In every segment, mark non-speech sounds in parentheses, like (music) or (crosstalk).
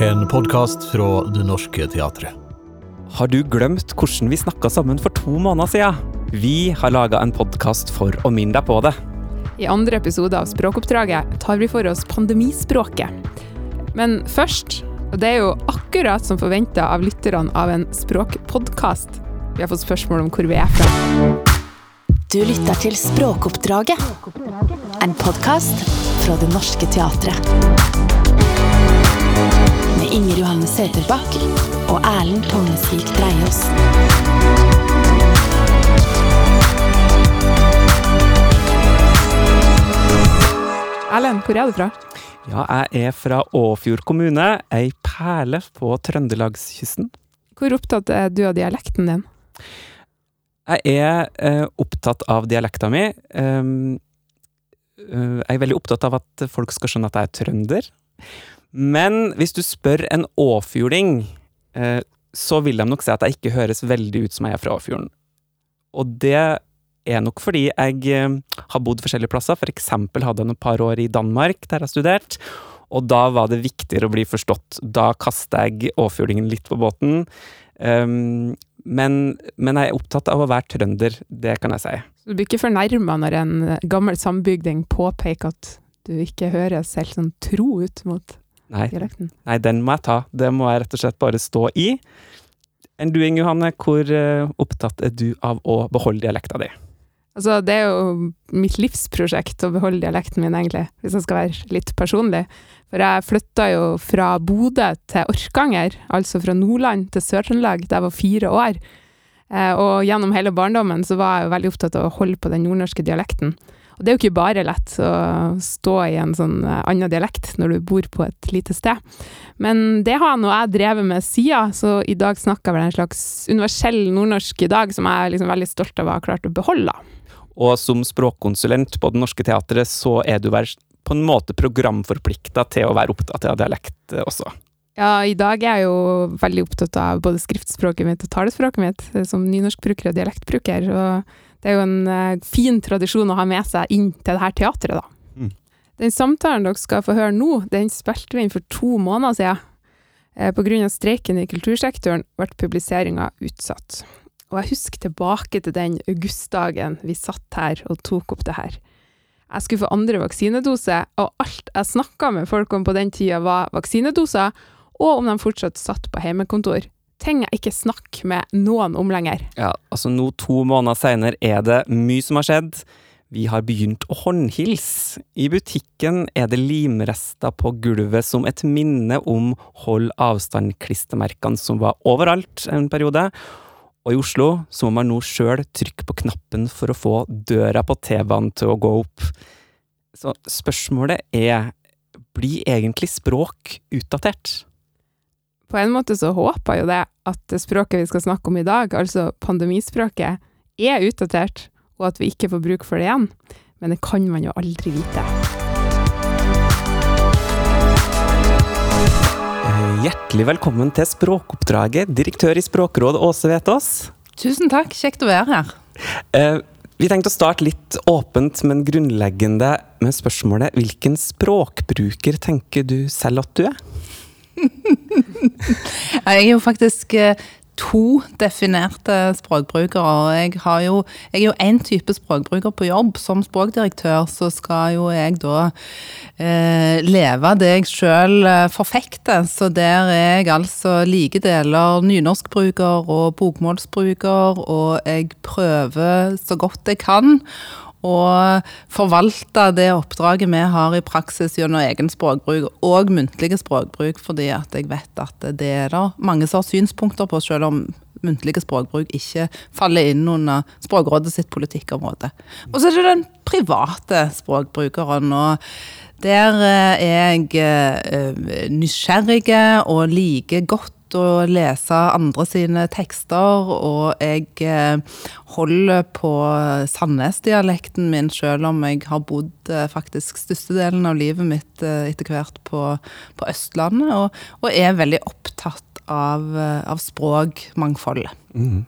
En podkast fra Det Norske Teatret. Har du glemt hvordan vi snakka sammen for to måneder siden? Vi har laga en podkast for å minne deg på det. I andre episode av Språkoppdraget tar vi for oss pandemispråket. Men først, og det er jo akkurat som forventa av lytterne av en språkpodkast, vi har fått spørsmål om hvor vi er fra. Du lytter til Språkoppdraget. En podkast fra Det Norske Teatret. Inger Johanne Søterbakk og Erlend Tognesvik Dreiaas. Erlend, hvor er du fra? Ja, jeg er fra Åfjord kommune, ei perle på trøndelagskysten. Hvor opptatt er du av dialekten din? Jeg er eh, opptatt av dialekta mi. Um, eh, jeg er veldig opptatt av at folk skal skjønne at jeg er trønder. Men hvis du spør en åfjording, eh, så vil de nok si at jeg ikke høres veldig ut som jeg er fra Åfjorden. Og det er nok fordi jeg eh, har bodd forskjellige plasser. For eksempel hadde jeg noen par år i Danmark, der jeg studerte. Og da var det viktigere å bli forstått. Da kasta jeg åfjordingen litt på båten. Um, men, men, jeg er opptatt av å være trønder, det kan jeg si. Du blir ikke fornærma når en gammel sambygding påpeker at du ikke høres helt sånn tro ut mot Nei. dialekten? Nei, den må jeg ta. Det må jeg rett og slett bare stå i. Enn du, Inge Johanne, hvor uh, opptatt er du av å beholde dialekta di? Altså, det er jo mitt livsprosjekt å beholde dialekten min, egentlig, hvis jeg skal være litt personlig. For jeg flytta jo fra Bodø til Orkanger, altså fra Nordland til Sør-Trøndelag, da jeg var fire år. Eh, og gjennom hele barndommen så var jeg jo veldig opptatt av å holde på den nordnorske dialekten. Og det er jo ikke bare lett å stå i en sånn eh, annen dialekt når du bor på et lite sted. Men det har nå jeg drevet med sida, så i dag snakker jeg vel en slags universell nordnorsk i dag, som jeg er liksom veldig stolt av å ha klart å beholde. Og som språkkonsulent på Det Norske Teatret, så er du vel på en måte programforplikta til å være opptatt av dialekt eh, også? Ja, i dag er jeg jo veldig opptatt av både skriftspråket mitt og talespråket mitt, eh, som nynorskbruker og dialektbruker. Og det er jo en uh, fin tradisjon å ha med seg inn til det her teatret, da. Mm. Den samtalen dere skal få høre nå, den spilte vi inn for to måneder siden. Eh, av streiken i kultursektoren ble publiseringa utsatt. Og jeg husker tilbake til den augustdagen vi satt her og tok opp det her. Jeg skulle få andre vaksinedose, og alt jeg snakka med folk om på den tida, var vaksinedoser, og om de fortsatt satt på heimekontor. Ting jeg ikke snakker med noen om lenger. Ja, altså nå to måneder seinere er det mye som har skjedd. Vi har begynt å håndhilse. I butikken er det limrester på gulvet som et minne om hold avstand-klistremerkene som var overalt en periode. Og i Oslo så må man nå sjøl trykke på knappen for å få døra på T-banen til å gå opp. Så spørsmålet er, blir egentlig språk utdatert? På en måte så håper jo det at det språket vi skal snakke om i dag, altså pandemispråket, er utdatert, og at vi ikke får bruk for det igjen. Men det kan man jo aldri vite. Hjertelig velkommen til Språkoppdraget, direktør i Språkrådet Åse Vetås. Tusen takk, kjekt å være her. Eh, vi tenkte å starte litt åpent, men grunnleggende med spørsmålet hvilken språkbruker tenker du selv at du er? (laughs) jeg er jo faktisk eh, to definerte språkbrukere. og Jeg, har jo, jeg er jo én type språkbruker på jobb. Som språkdirektør så skal jo jeg da eh, leve det jeg sjøl eh, forfekter. Så der er jeg altså like deler nynorskbruker og bokmålsbruker, og jeg prøver så godt jeg kan og forvalte det oppdraget vi har i praksis gjennom egen språkbruk og muntlige språkbruk, fordi at jeg vet at det er det mange som har synspunkter på, selv om muntlige språkbruk ikke faller inn under Språkrådet sitt politikkområde. Og så er det den private språkbrukeren. og der er jeg eh, nysgjerrig og liker godt å lese andre sine tekster, og jeg eh, holder på Sandnes-dialekten min, selv om jeg har bodd eh, faktisk størstedelen av livet mitt eh, etter hvert på, på Østlandet, og, og, er veldig opptatt av, av språkmangfoldet. Mm.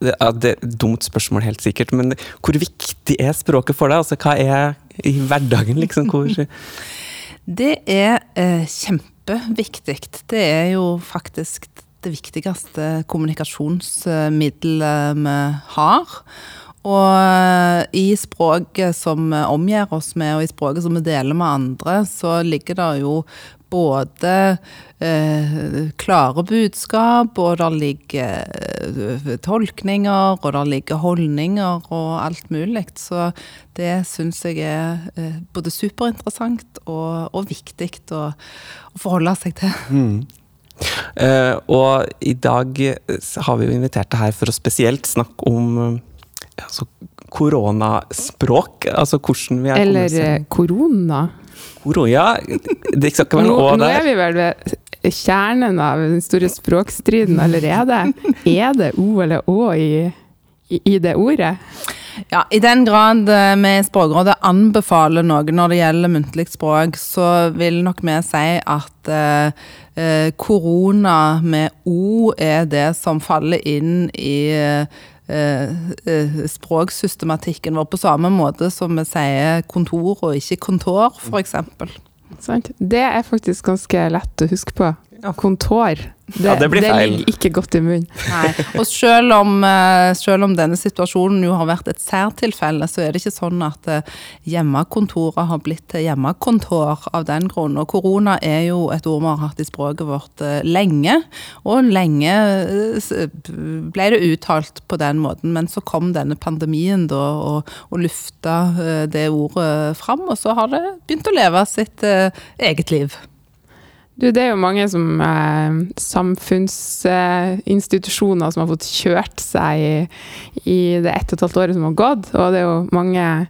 Ja, det er et dumt spørsmål, helt sikkert, men hvor viktig er språket for deg? Altså, hva er i hverdagen, liksom? Hvor (laughs) Det er eh, kjempe kjempeviktig. Det er jo faktisk det viktigste kommunikasjonsmiddelet vi har. Og eh, i språket som omgir oss med, og i språket som vi deler med andre, så ligger det jo både eh, klare budskap, og der ligger tolkninger, og der ligger holdninger og alt mulig. Så det syns jeg er eh, både superinteressant og, og viktig å, å, forholde seg til. Mm. Uh, og i dag har vi jo invitert deg her for å spesielt snakke om altså, koronaspråk? Altså hvordan vi er Eller eh, korona. Koro, ja, det skal ikke være noe å der. Nå er vi vel ved kjernen av den store språkstriden allerede. Er det O eller Å i, i, det ordet? Ja, I den grad eh, vi i Språkrådet anbefaler noe når det gjelder muntlig språk, så vil nok vi si at eh, eh, korona med O er det som faller inn i Eh, eh, språksystematikken vår, på samme måte som vi sier kontor og ikke kontor, f.eks. Det er faktisk ganske lett å huske på. Kontor. Det, ja, det blir feil. Det ligger ikke godt i munnen. Nei. Og selv om, eh, selv om, denne situasjonen jo har vært et særtilfelle, så er det ikke sånn at eh, hjemmekontoret har blitt til hjemmekontor av den grunn. Og korona er jo et ord vi har hatt i språket vårt eh, lenge, og lenge ble det uttalt på den måten. Men så kom denne pandemien da og, og lufta det ordet fram, og så har det begynt å leve sitt eget liv. Du, det er jo mange som eh, samfunnsinstitusjoner eh, som har fått kjørt seg i, i det ett og et halvt året som har gått. Og det er jo mange,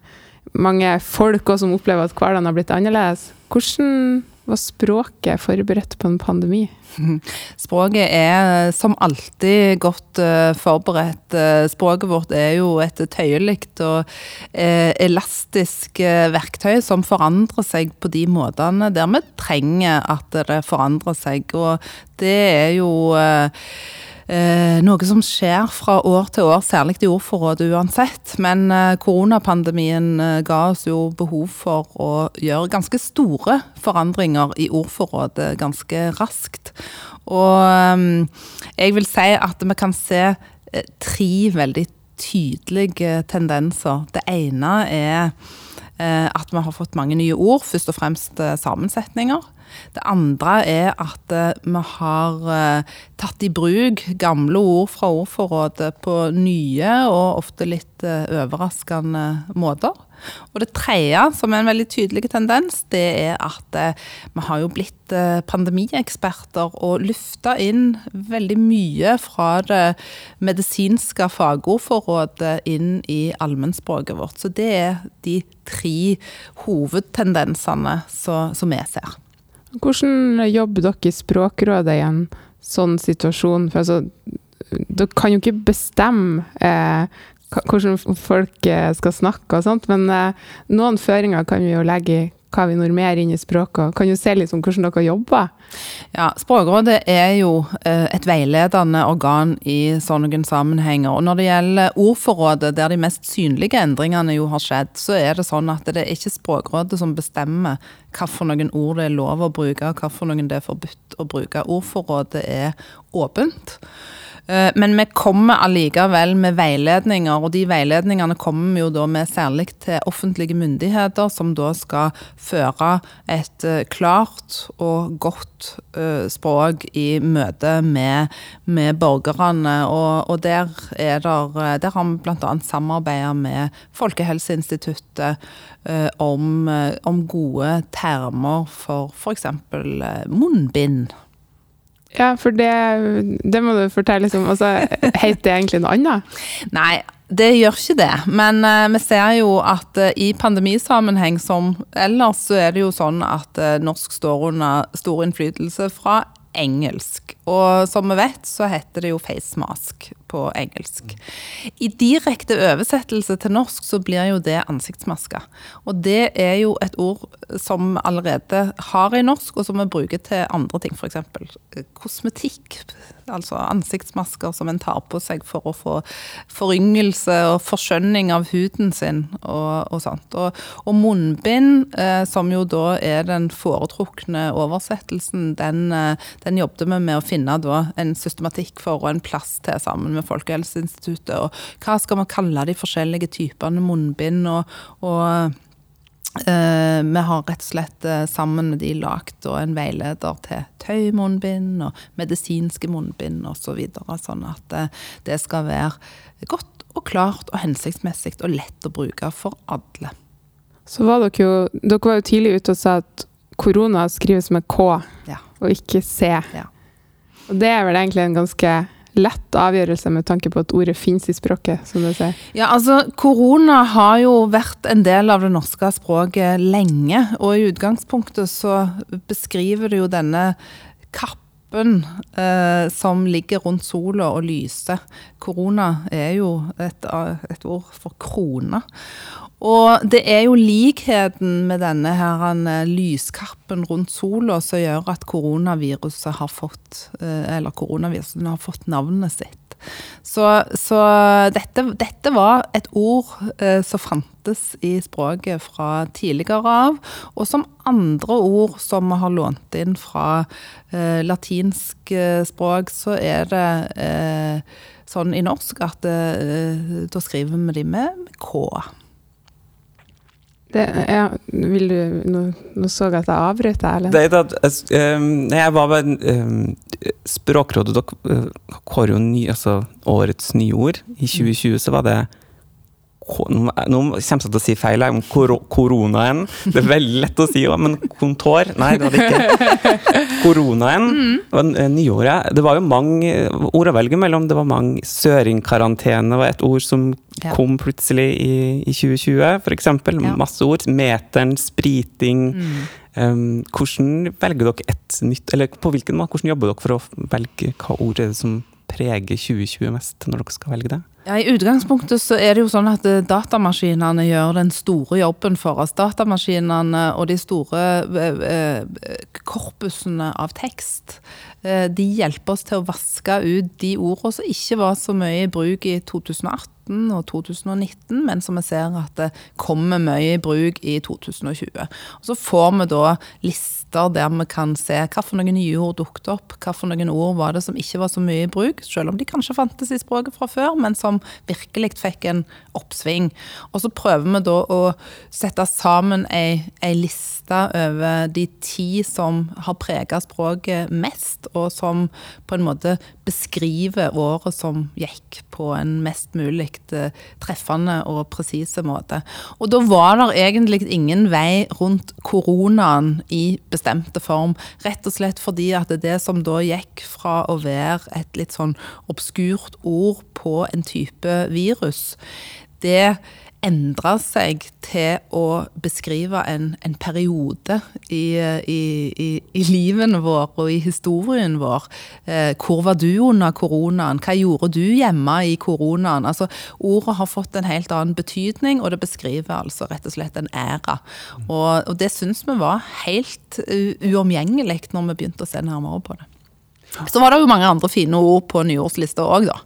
mange folk også som opplever at hverdagen har blitt annerledes. Hvordan var språket forberedt på en pandemi? (laughs) Språket er som alltid godt uh, forberedt. Uh, språket vårt er jo et tøyelig og elastisk verktøy som forandrer seg på de måtene der vi trenger at det forandrer seg. Og det er jo Eh, noe som skjer fra år til år, særlig i ordforrådet uansett. Men eh, koronapandemien eh, ga oss jo behov for å gjøre ganske store forandringer i ordforrådet ganske raskt. Og jeg vil si at vi kan se tre veldig tydelige tendenser. Det ene er at vi har fått mange nye ord, først og fremst sammensetninger. Det andre er at eh, vi har eh, tatt i bruk gamle ord fra ordforrådet på nye og ofte litt eh, overraskende måter. Og det tredje, som er en veldig tydelig tendens, det er at vi har jo blitt pandemieksperter og løfta inn veldig mye fra det medisinske fagordforrådet inn i allmennspråket vårt. Så det er de tre hovedtendensene som vi ser. Hvordan jobber dere i Språkrådet i en sånn situasjon? For altså, dere kan jo ikke bestemme eh, hvordan folk eh, skal snakke og sånt, men eh, noen føringer kan vi jo legge i hva vi normerer inn i språket. Kan du se litt om hvordan dere jobber? Ja, Språkrådet er jo eh, et veiledende organ i sånne sammenhenger. Og når det gjelder ordforrådet, der de mest synlige endringene jo har skjedd, så er det sånn at det er ikke Språkrådet som bestemmer hvilke ord det er lov å bruke, og hvilke det er forbudt å bruke. Ordforrådet er åpent. Eh, men vi kommer allikevel med veiledninger, og de veiledningene kommer vi jo da med særlig til offentlige myndigheter, som da skal føre et eh, klart og godt eh, språk i møte med, med borgerne. Og, og der, der, der, har vi bl.a. samarbeida med Folkehelseinstituttet om, om gode termer for f.eks. munnbind. Ja, for det, det må du fortelle litt om. Altså, Heter det egentlig noe annet? Nei, det gjør ikke det. Men uh, vi ser jo at uh, i pandemisammenheng som ellers, så er det jo sånn at uh, norsk står under stor innflytelse fra engelsk. Og som vi vet, så heter det jo face mask på engelsk. I direkte oversettelse til norsk så blir jo det ansiktsmaske. Og det er jo et ord som allerede har i norsk, og som vi bruker til andre ting, f.eks. kosmetikk. Altså ansiktsmasker som en tar på seg for å få foryngelse og forskjønning av huden sin og, og sånt. Og, og munnbind, eh, som jo da er den foretrukne oversettelsen, den, eh, den jobbet vi med å finne da en systematikk for og en plass til sammen med Folkehelseinstituttet. Og hva skal man kalle de forskjellige typene munnbind? og, og Uh, vi har rett og slett uh, sammen med de lagd en veileder til tøymunnbind og medisinske munnbind osv. Så videre, sånn at uh, det skal være godt og klart og hensiktsmessig og lett å bruke for alle. Så var dere jo Dere var jo tidlig ute og sa at korona skrives med K ja. og ikke C. Ja. Og det er vel egentlig en ganske lett avgjørelse med tanke på at ordet finnes i språket, som du sier. Ja, altså korona har jo vært en del av det norske språket lenge. Og i utgangspunktet så beskriver det jo denne kappen eh, som ligger rundt sola og lyser. Korona er jo et, et ord for krone. Og det er jo likheten med denne her en, lyskappen rundt sola som gjør at koronaviruset har fått, eh, eller koronaviruset har fått navnet sitt. Så, så dette, dette, var et ord eh, som fantes i språket fra tidligere av, og som andre ord som vi har lånt inn fra eh, latinsk eh, språk, så er det eh, sånn i norsk at da skriver vi de med K. Det, ja, vil du, nå, nå, så jeg at jeg avbrøt deg, eller? Det, det, jeg, jeg var ved um, Språkrådet dere uh, kårer jo ny, altså, årets nyord. I 2020 så var det nå kommer jeg til å si feil om kor koronaen. Det er veldig lett å si òg, men kontor Nei, det var det ikke. Koronaen mm. var nyåret, Det var jo mange ord å velge mellom. Det var mange Søringkarantene var et ord som ja. kom plutselig i, i 2020, f.eks. Ja. Masse ord. Meteren, spriting. Mm. Um, hvordan velger dere et nytt Eller på hvilken måte, hvordan jobber dere for å velge hva ord er det som preger 2020 mest, når dere skal velge det? Ja, I utgangspunktet så er det jo sånn at eh, datamaskinene gjør den store jobben for oss. Datamaskinene og de store eh, eh, korpusene av tekst de hjelper oss til å vaske ut de ordene som ikke var så mye i bruk i 2018 og 2019, men som vi ser at det kommer mye i bruk i 2020. Og Så får vi da lister der vi kan se noen nye ord dukket opp, noen ord var det som ikke var så mye i bruk, selv om de kanskje fantes i språket fra før, men som virkelig fikk en oppsving. Og så prøver vi da å sette sammen ei, ei liste over de ti som har prega språket mest, og som på en måte beskriver året som gikk på en mest mulig eh, treffende og presise måte. Og da var det egentlig ingen vei rundt koronaen i bestemte form. Rett og slett fordi at det som da gikk fra å være et litt sånn obskurt ord på en type virus, det endra seg til å beskrive en, en periode i, i, i, i livet vår og i historien vår. Eh, hvor var du under koronaen? Hva gjorde du hjemme i koronaen? Altså, Ordet har fått en helt annen betydning, og det beskriver altså rett og slett en æra. Og, og det syns vi var helt uomgjengelig når vi begynte å se nærmere på det. Så var det jo mange andre fine ord på nyårslista òg, da.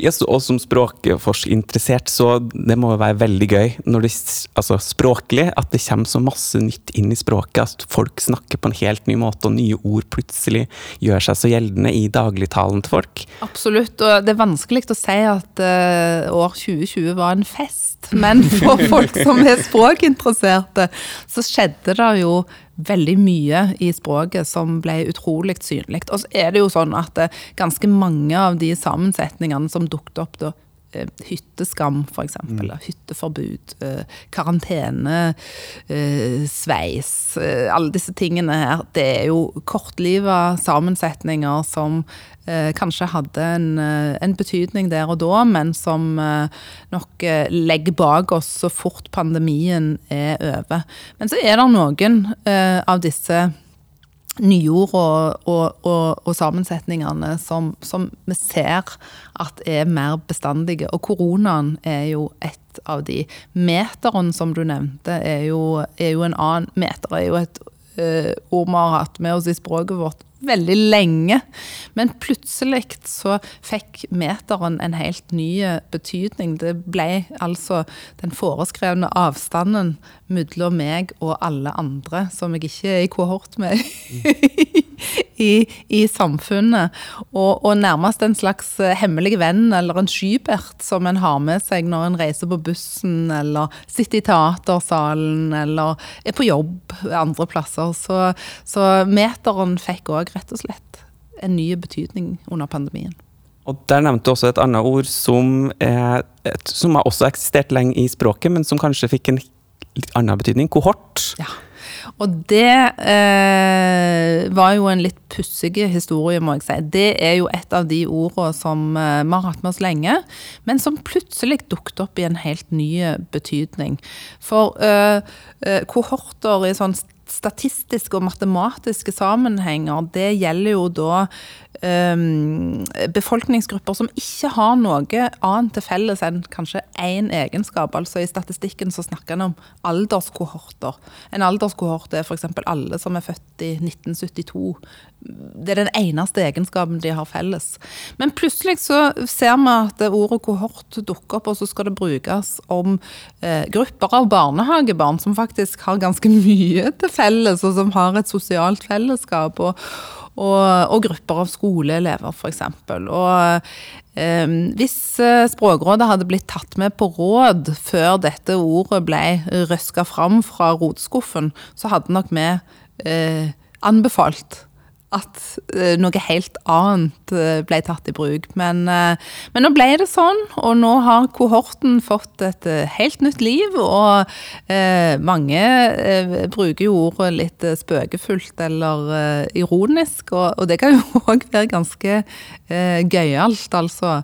Yes, og som språkforskerinteressert, så det må jo være veldig gøy når det, altså språklig, at det kommer så masse nytt inn i språket. At folk snakker på en helt ny måte, og nye ord plutselig gjør seg så gjeldende i dagligtalen til folk. Absolutt, og det er vanskelig å si at uh, år 2020 var en fest. Men for folk som er språkinteresserte, så skjedde det jo veldig mye i språket som ble utrolig synlig. Og så er det jo sånn at eh, ganske mange av de sammensetningene som dukket opp da, eh, hytteskam, f.eks. Mm. Hytteforbud, eh, karantene, sveis. Alle disse tingene her. Det er jo kortliva sammensetninger som kanskje hadde en, eh, en, betydning der og da, men som eh, nok eh, legger bak oss så fort pandemien er over. Men så er det noen eh, av disse nyord og, og, og, og sammensetningene som, som, vi ser at er mer bestandige. Og koronaen er jo et av de. Meteren som du nevnte, er jo, er jo en annen. Meter er jo et ord vi har hatt med oss i språket vårt veldig lenge. Men plutselig så fikk meteren en helt ny betydning. Det ble altså den foreskrevne avstanden mellom meg og alle andre som jeg ikke er i kohort med (laughs) i, i, samfunnet. Og, og, nærmest en slags hemmelig venn eller en skybert som en har med seg når en reiser på bussen eller sitter i teatersalen eller er på jobb andre plasser. Så, så meteren fikk òg rett og slett en ny betydning under pandemien. Og Der nevnte du også et annet ord som, er, som har også eksistert lenge i språket, men som kanskje fikk en litt annen betydning. Kohort. Ja. Og det eh, var jo en litt pussig historie, må jeg si. Det er jo et av de ordene som eh, vi har hatt med oss lenge, men som plutselig dukket opp i en helt ny betydning. For eh, eh kohorter i sånn statistiske og matematiske sammenhenger, det gjelder jo da um, befolkningsgrupper som ikke har noe annet til felles enn kanskje én egenskap. Altså I statistikken så snakker en om alderskohorter. En alderskohort er f.eks. alle som er født i 1972. Det er den eneste egenskapen de har felles. Men plutselig så ser vi at ordet kohort dukker opp, og så skal det brukes om eh, grupper av barnehagebarn som faktisk har ganske mye til felles, og som har et sosialt fellesskap. og, og, og grupper av skoleelever, f.eks. Og eh, hvis eh, Språkrådet hadde blitt tatt med på råd før dette ordet ble røska fram fra rotskuffen, så hadde nok vi eh, anbefalt at uh, noe helt annet uh, ble tatt i bruk. Men, uh, men, nå ble det sånn, og nå har kohorten fått et helt nytt liv. Og mange bruker jo ordet litt spøkefullt eller ironisk, og, og, det kan jo (laughs) òg være ganske gøyalt, altså.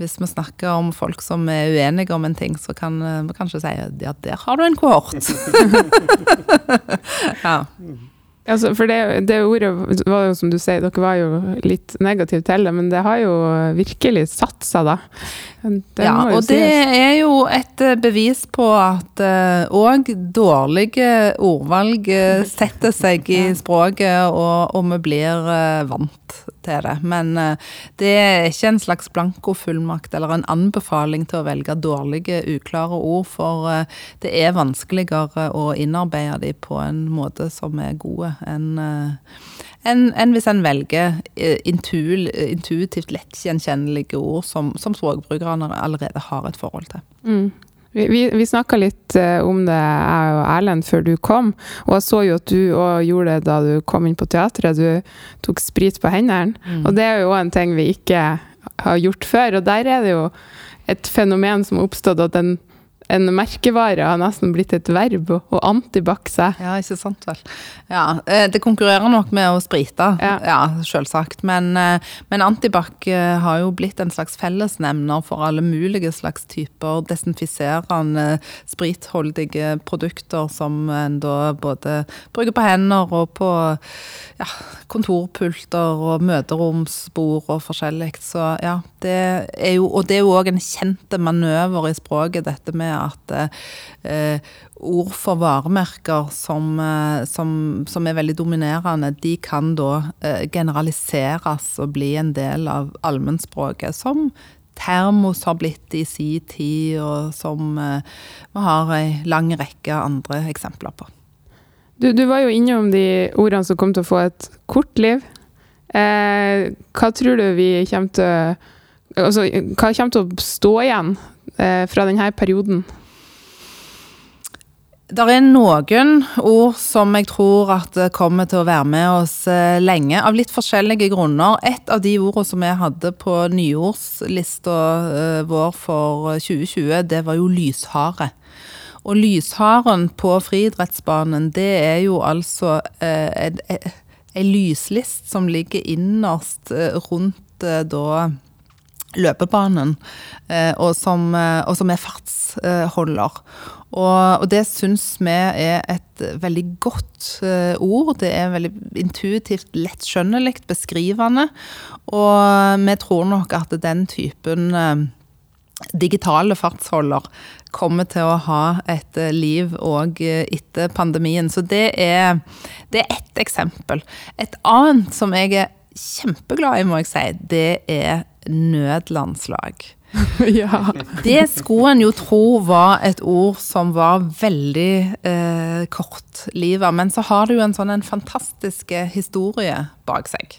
Hvis vi snakker om folk som er uenige om en ting, så kan vi kanskje si ja, der har du en kohort. (laughs) ja. Altså, for det, det, ordet var jo som du sier, dere var jo litt negative til det, men det har jo virkelig satt seg, da. Det ja, og det er jo et eh, bevis på at òg uh, dårlige ordvalg uh, setter seg i språket, og, og vi blir uh, vant til det. Men det er ikke en slags blankofullmakt eller en anbefaling til å velge dårlige, uklare ord, for det er vanskeligere å innarbeide de på en måte som er gode enn enn en hvis en velger eh, intuil, intuitivt lettgjenkjennelige ord som, som språkbrukerne allerede har et forhold til. Mm. Vi, vi, vi snakka litt uh, om det, jeg og Erlend, før du kom. Og jeg så jo at du òg gjorde det da du kom inn på teatret. Du tok sprit på hendene. Mm. Og det er jo en ting vi ikke har gjort før. Og der er det jo et fenomen som har oppstått, at den en merkevare har nesten blitt et verb å antibac seg. Ja, ikke sant vel. Ja, eh, det konkurrerer nok med å sprite, ja, ja selvsagt. Men, eh, men antibac eh, har jo blitt en slags fellesnevner for alle mulige slags typer desinfiserende, spritholdige produkter som en da både bruker på hender og på ja, kontorpulter og møteromsbord og forskjellig. Så ja, det er jo Og det er jo òg en kjent manøver i språket, dette med at eh, ord for varemerker som, eh, som, som, er veldig dominerende, de kan da eh, generaliseres og bli en del av allmennspråket. Som termos har blitt i si tid, og som eh, vi har ei lang rekke andre eksempler på. Du, du var jo innom de ordene som kom til å få et kort liv. Eh, hva tror du vi kommer til altså, Hva kommer til å stå igjen fra denne perioden? Det er noen ord som jeg tror at kommer til å være med oss eh, lenge, av litt forskjellige grunner. Et av de ordene som jeg hadde på nyordslista eh, vår for 2020, det var jo lyshare. Og lysharen på friidrettsbanen, det er jo altså eh, ei lyslist som ligger innerst rundt da løpebanen, og som, og som er fartsholder. Og, og det syns vi er et veldig godt eh, ord. Det er veldig intuitivt lettskjønnelig, beskrivende. Og vi tror nok at den typen eh, digitale fartsholder kommer til å ha et eh, liv òg etter pandemien. Så det er, det er ett eksempel. Et annet som jeg er kjempeglad i, må jeg si, det er nødlandslag. (laughs) ja. Det skulle en jo tro var et ord som var veldig eh, kortliva, men så har det jo en sånn en fantastisk historie bak seg.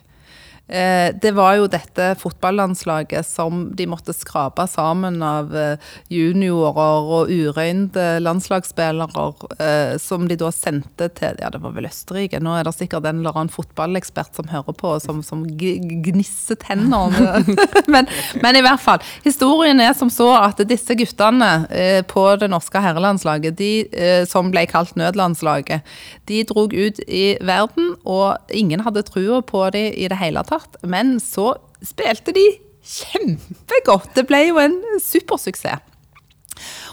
Eh, det var jo dette fotballandslaget som de måtte skrape sammen av eh, juniorer og urøynde landslagsspillere, eh, som de da sendte til Ja, det var vel Østerrike. Nå er det sikkert en eller annen fotballekspert som hører på, som, som gnisser tennene. (laughs) men, men, i hvert fall. Historien er som så at disse guttene på det norske herrelandslaget, de som ble kalt nødlandslaget, de drog ut i verden, og ingen hadde trua på dem i det hele tatt klart. Men så spilte de kjempegodt. Det ble jo en supersuksess.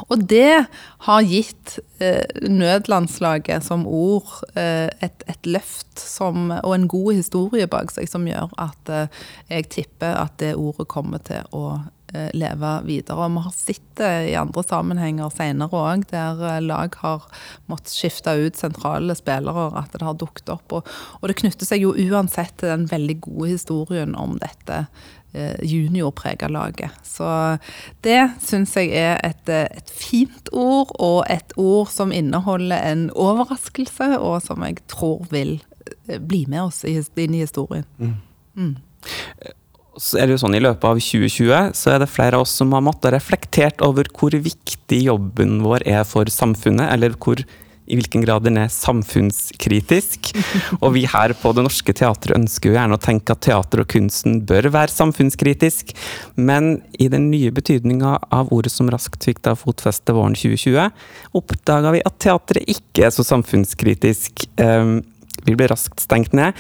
Og det har gitt eh, nødlandslaget som ord eh, et, et, løft som, og en god historie bak seg, som gjør at eh, jeg tipper at det ordet kommer til å leve videre. Og vi har sett det i andre sammenhenger senere òg, der eh, lag har måttet skifte ut sentrale spillere, at det har dukket opp. Og, og det knytter seg jo uansett til den veldig gode historien om dette eh, juniorprega laget. Så det syns jeg er et, et, fint ord, og et ord som inneholder en overraskelse, og som jeg tror vil bli med oss inn i historien. Mm. Mm så er det jo sånn I løpet av 2020 så er det flere av oss som har måttet reflektert over hvor viktig jobben vår er for samfunnet, eller hvor, i hvilken grad den er samfunnskritisk. (laughs) Og vi her på Det Norske Teatret ønsker jo gjerne å tenke at teater og kunsten bør være samfunnskritisk, men i den nye betydninga av ordet som raskt fikk da fotfeste våren 2020, oppdaga vi at teatret ikke er så samfunnskritisk. Um, vi ble raskt stengt ned.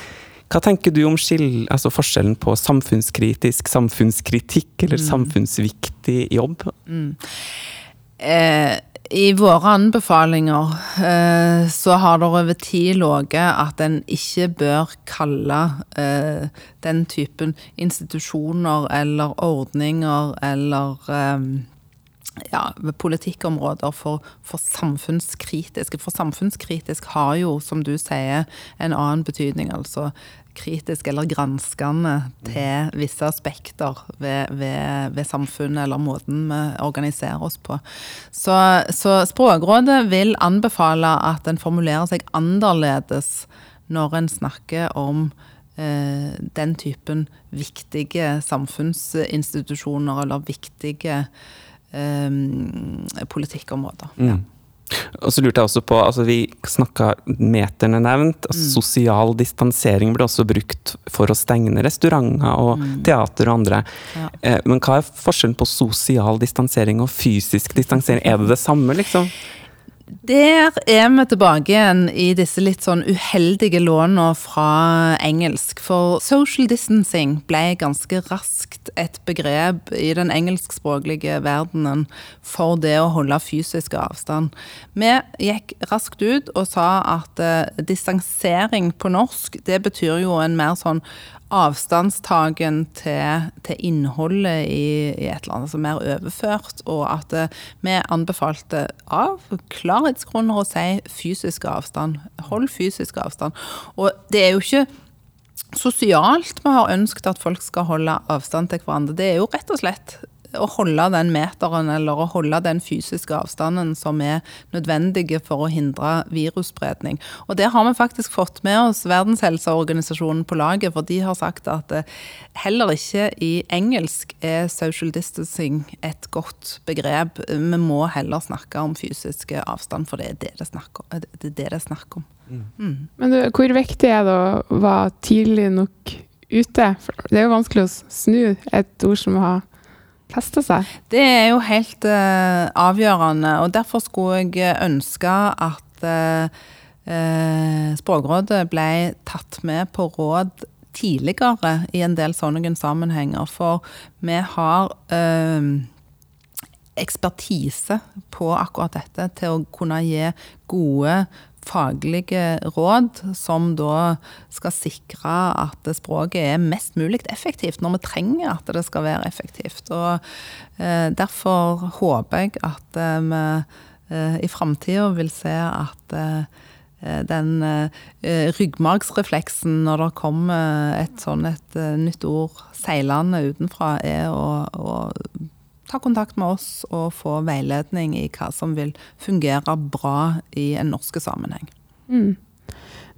Hva tenker du om skill, altså forskjellen på samfunnskritisk, samfunnskritikk eller mm. samfunnsviktig jobb? Mm. Eh, I våre anbefalinger eh, så har det over tid ligget at en ikke bør kalle eh, den typen institusjoner eller ordninger eller eh, ja, politikkområder for, for, samfunnskritiske. For samfunnskritisk har jo, som du sier, en annen betydning. Altså kritisk eller granskende til visse aspekter ved, ved, ved samfunnet eller måten vi organiserer oss på. Så, så Språkrådet vil anbefale at en formulerer seg annerledes når en snakker om eh, den typen viktige samfunnsinstitusjoner eller viktige eh, politikkområder. Mm. Ja. Og så lurte jeg også på, altså Vi snakka meterne nevnt. Altså mm. Sosial distansering ble også brukt for å stenge restauranter og mm. teater og andre. Ja. Eh, men hva er forskjellen på sosial distansering og fysisk distansering? Er det det samme, liksom? Der er vi tilbake igjen i disse litt sånn uheldige lånene fra engelsk. For social distancing ble ganske raskt et begrep i den engelskspråklige verdenen for det å holde fysisk avstand. Vi gikk raskt ut og sa at uh, distansering på norsk, det betyr jo en mer sånn avstandstagen til, til innholdet i, i, et eller annet som er overført, og at uh, vi anbefalte av klarhetsgrunner å si fysisk avstand. Hold fysisk avstand. Og det er jo ikke sosialt vi har ønsket at folk skal holde avstand til hverandre. Det er jo rett og slett å holde den meteren eller å holde den fysiske avstanden som er nødvendige for å hindre virusspredning. Og det har vi faktisk fått med oss Verdens helseorganisasjon på laget, for de har sagt at eh, heller ikke i engelsk er social distancing et godt begrep. Vi må heller snakke om fysisk avstand, for det er det det er snakk om. Mm. Mm. Men du, hvor viktig er det å være tidlig nok ute? For det er jo vanskelig å snu et ord som har festa seg? Det er jo helt uh, avgjørende, og derfor skulle jeg ønske at uh, Språkrådet ble tatt med på råd tidligere i en del sånne sammenhenger. For vi har ekspertise på akkurat dette til å kunne gi gode faglige råd som da skal sikre at språket er mest mulig effektivt når vi trenger at det skal være effektivt. Og eh, Derfor håper jeg at eh, vi eh, i framtida vil se at den ryggmargsrefleksen når det kommer et sånn et nytt ord seilende utenfra, er å, å ta kontakt med oss og få veiledning i hva som vil fungere bra i en norsk sammenheng. Mm.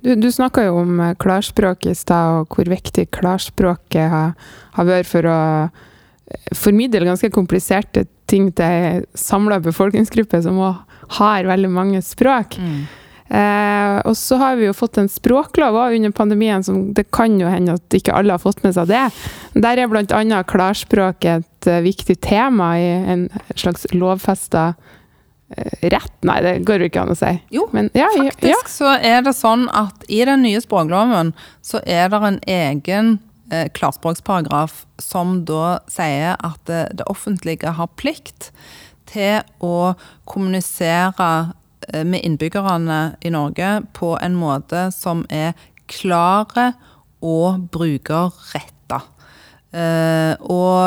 Du, du snakka jo om eh, klarspråk i stad, og hvor viktig klarspråket har, har, vært for å eh, formidle ganske kompliserte ting til ei samla befolkningsgruppe som har veldig mange språk. Mm. Eh, og så har vi jo fått en språklov under pandemien, som det kan jo hende at ikke alle har fått med seg det. Der er bl.a. klarspråk et uh, viktig tema i en slags lovfesta uh, rett. Nei, det går jo ikke an å si. Jo, Men, ja, faktisk ja. så er det sånn at i den nye språkloven så er det en egen uh, klarspråksparagraf som da sier at det offentlige har plikt til å kommunisere Eh, med innbyggerne i Norge på en måte som er klare og brukerretta. Uh, og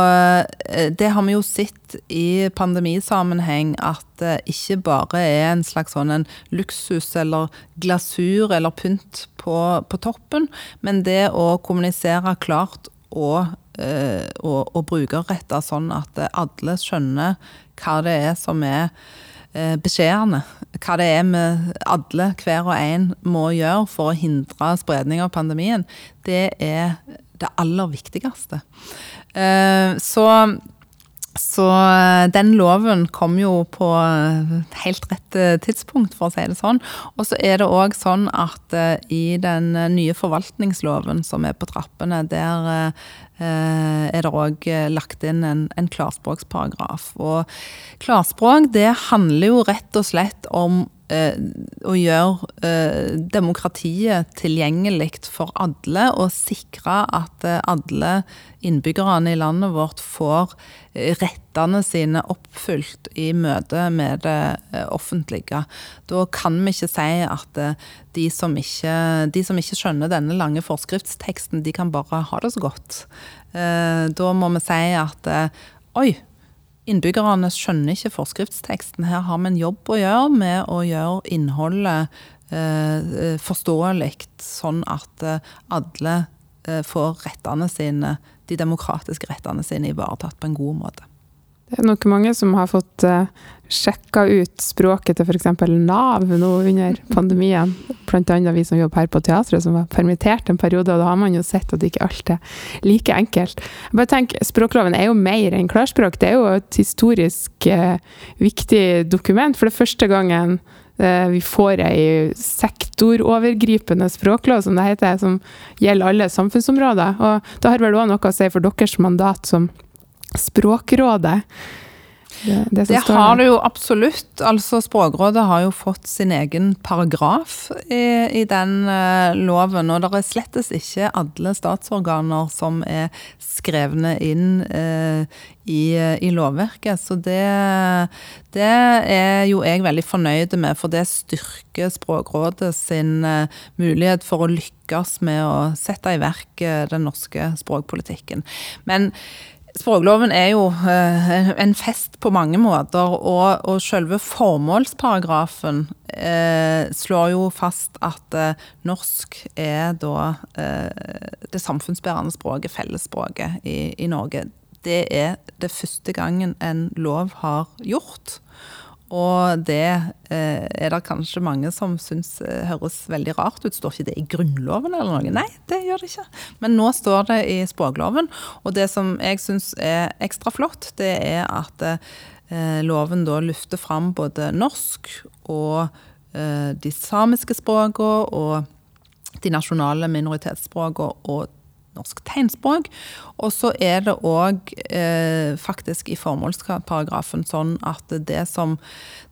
eh, det har vi jo sett i pandemisammenheng at det ikke bare er en slags sånn en luksus eller glasur eller pynt på, på toppen, men det å kommunisere klart og, og, og brukerretta sånn at alle skjønner hva det er som er Eh, beskjedene. Hva det er vi alle, hver og en, må gjøre for å hindre spredning av pandemien, det er det aller viktigste. Eh, så så den loven kom jo på helt rett eh, tidspunkt, for å si det sånn. Og så er det òg sånn at i den nye forvaltningsloven som er på trappene, der Eh, er det òg eh, lagt inn en, en klarspråksparagraf. Og klarspråk det handler jo rett og slett om eh, å gjøre eh, demokratiet tilgjengelig for alle, og sikre at eh, alle innbyggerne i landet vårt får eh, rettene sine oppfylt i møte med det offentlige. Da kan vi ikke si at de som ikke, de som ikke skjønner denne lange forskriftsteksten, de kan bare ha det så godt. Da må vi si at oi, innbyggerne skjønner ikke forskriftsteksten. Her har vi en jobb å gjøre med å gjøre innholdet eh, forståelig, sånn at eh, alle eh, får rettene sine, de demokratiske rettene sine ivaretatt på en god måte. Det er nok mange som har fått eh, sjekka ut språket til f.eks. Nav nå under pandemien. Annet vi som jobber her på teatret, som var permittert en periode. Og da har man jo sett at ikke alt er like enkelt. Jeg bare tenk, Språkloven er jo mer enn klarspråk. Det er jo et historisk eh, viktig dokument. For det første gangen eh, vi får ei sektorovergripende språklov, som det heter, som gjelder alle samfunnsområder. Og det har vel òg noe å si for deres mandat som Språkrådet. Det, det, det har det jo absolutt. Altså Språkrådet har jo fått sin egen paragraf i, i den uh, loven. Og det er slettes ikke alle statsorganer som er skrevne inn uh, i, i, lovverket. Så det, det, er jo jeg veldig fornøyd med, for det styrker Språkrådet sin uh, mulighet for å lykkes med å sette i verk den norske språkpolitikken. Men Språkloven er jo eh, en fest på mange måter, og, og selve formålsparagrafen eh, slår jo fast at eh, norsk er da eh, det samfunnsbærende språket, fellesspråket i, i Norge. Det er det første gangen en lov har gjort. Og det eh, er det kanskje mange som syns eh, høres veldig rart ut. Står ikke det i Grunnloven eller noe? Nei, det gjør det ikke. Men nå står det i språkloven. Og det som jeg syns er ekstra flott, det er at eh, loven da løfter fram både norsk og de samiske språkene og de nasjonale minoritetsspråkene og norsk tegnspråk. Og så er det òg eh, faktisk i formålsparagrafen sånn at det som,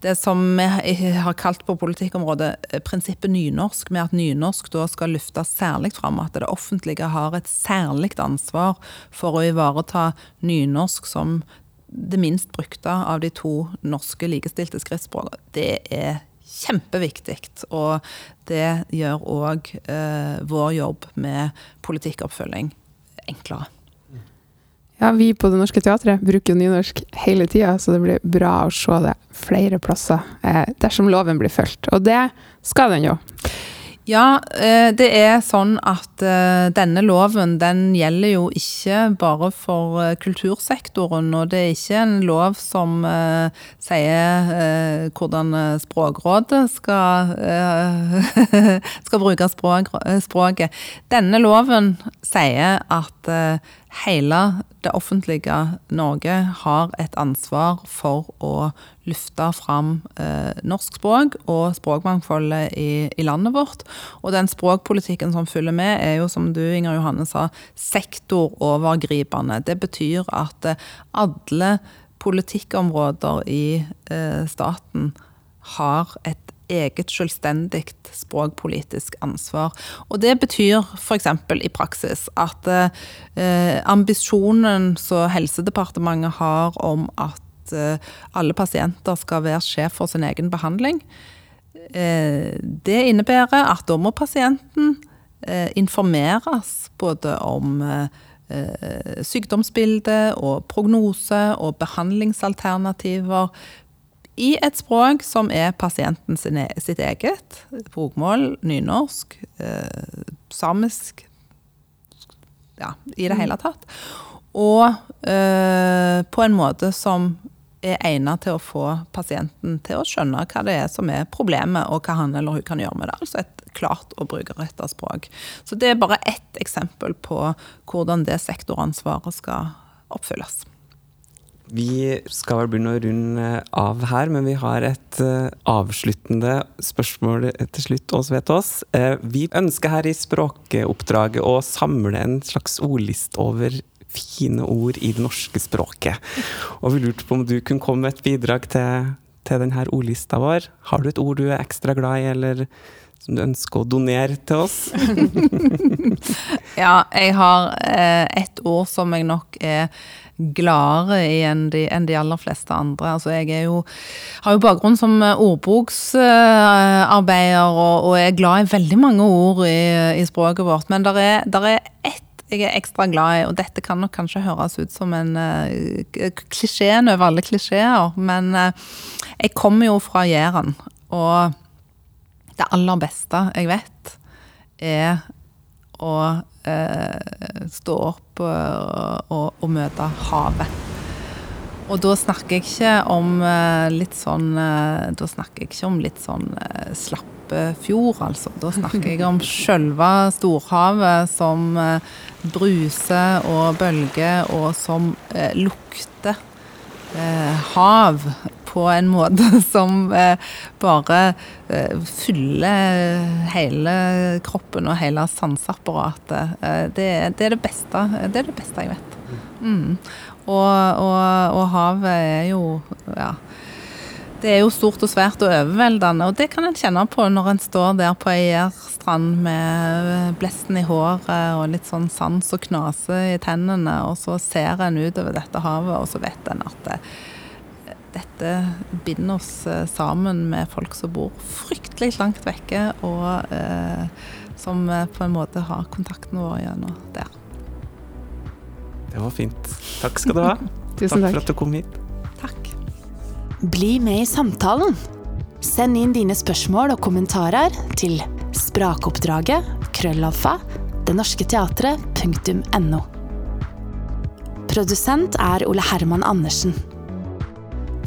det som vi har kalt på politikkområdet eh, prinsippet nynorsk, med at nynorsk da skal løftes særlig fram, at det offentlige har et særlig ansvar for å ivareta nynorsk som det minst brukte av de to norske likestilte skriftspråkene. Det er kjempeviktig, og det gjør òg eh, vår jobb med politikkoppfølging enklere. Ja, vi på Det Norske Teatret bruker jo nynorsk hele tida, så det blir bra å se det flere plasser eh, dersom loven blir fulgt. Og det skal den jo. Ja, eh, det er sånn at eh, denne loven den gjelder jo ikke bare for eh, kultursektoren. Og det er ikke en lov som sier hvordan Språkrådet skal, (laughs) skal bruke språket. Denne loven sier at hele det offentlige Norge har et ansvar for å løfte fram eh, norsk språk og språkmangfoldet i, i, landet vårt. Og den språkpolitikken som følger med, er jo, som du Inger Johanne sa, sektorovergripende. Det betyr at eh, alle politikkområder i eh, staten har et eget selvstendig språkpolitisk ansvar. Og det betyr f.eks. i praksis at eh, ambisjonen som Helsedepartementet har om at eh, alle pasienter skal være sjef for sin egen behandling, eh, det innebærer at da må pasienten eh, informeres både om eh, sykdomsbilde og prognose og behandlingsalternativer i et språk som er pasienten sin, sitt eget. Bokmål, nynorsk, eh, samisk Ja, i det hele tatt. Og eh, på en måte som er egnet til å få pasienten til å skjønne hva det er som er problemet, og hva han eller hun kan gjøre med det. Altså et klart og brukerrettet språk. Så det er bare ett eksempel på hvordan det sektoransvaret skal oppfylles. Vi skal vel begynne å runde av her, men vi har et uh, avsluttende spørsmål til slutt, Ås vet oss. vi ønsker her i Språkoppdraget å samle en slags ordliste over fine ord i det norske språket. Og vi lurte på om du kunne komme med et bidrag til, til denne ordlista vår. Har du et ord du er ekstra glad i, eller som du ønsker å donere til oss? (laughs) ja, jeg har eh, et ord som jeg nok er gladere i enn de, enn de, aller fleste andre. Altså, jeg jo, har jo bakgrunn som ordboksarbeider og, og, er glad i veldig mange ord i, i språket vårt. Men der er, der er ett jeg er ekstra glad i, og dette kan nok kanskje høres ut som en uh, klisjeen over alle klisjeer, men uh, jeg kommer jo fra Jæren, og det aller beste jeg vet, er å eh, stå opp og, og, og, møte havet. Og da snakker jeg ikke om eh, litt sånn eh, Da snakker jeg ikke om litt sånn eh, slappe fjord, altså. Da snakker jeg om (laughs) sjølve storhavet som eh, bruser og bølger, og som eh, lukter hav på en måte (laughs) som eh, bare eh, fyller hele kroppen og hele sanseapparatet. Eh, det, det, er det beste. Det er det beste jeg vet. Mm. Og, og, og, havet er jo ja, det er jo stort og svært og overveldende, og det kan en kjenne på når en står der på ei jærstrand med blesten i håret og litt sånn sans og knase i tennene, og så ser en utover dette havet, og så vet en at det, dette binder oss eh, sammen med folk som bor fryktelig langt vekke, og eh, som eh, på en måte har kontakten vår gjennom der. Det var fint. Takk skal du ha. (laughs) Tusen takk. takk for at du kom hit. Takk. Bli med i samtalen. Send inn dine spørsmål og kommentarer til sprakoppdraget krøllalfa denorsketeatret.no. Produsent er Ole Herman Andersen.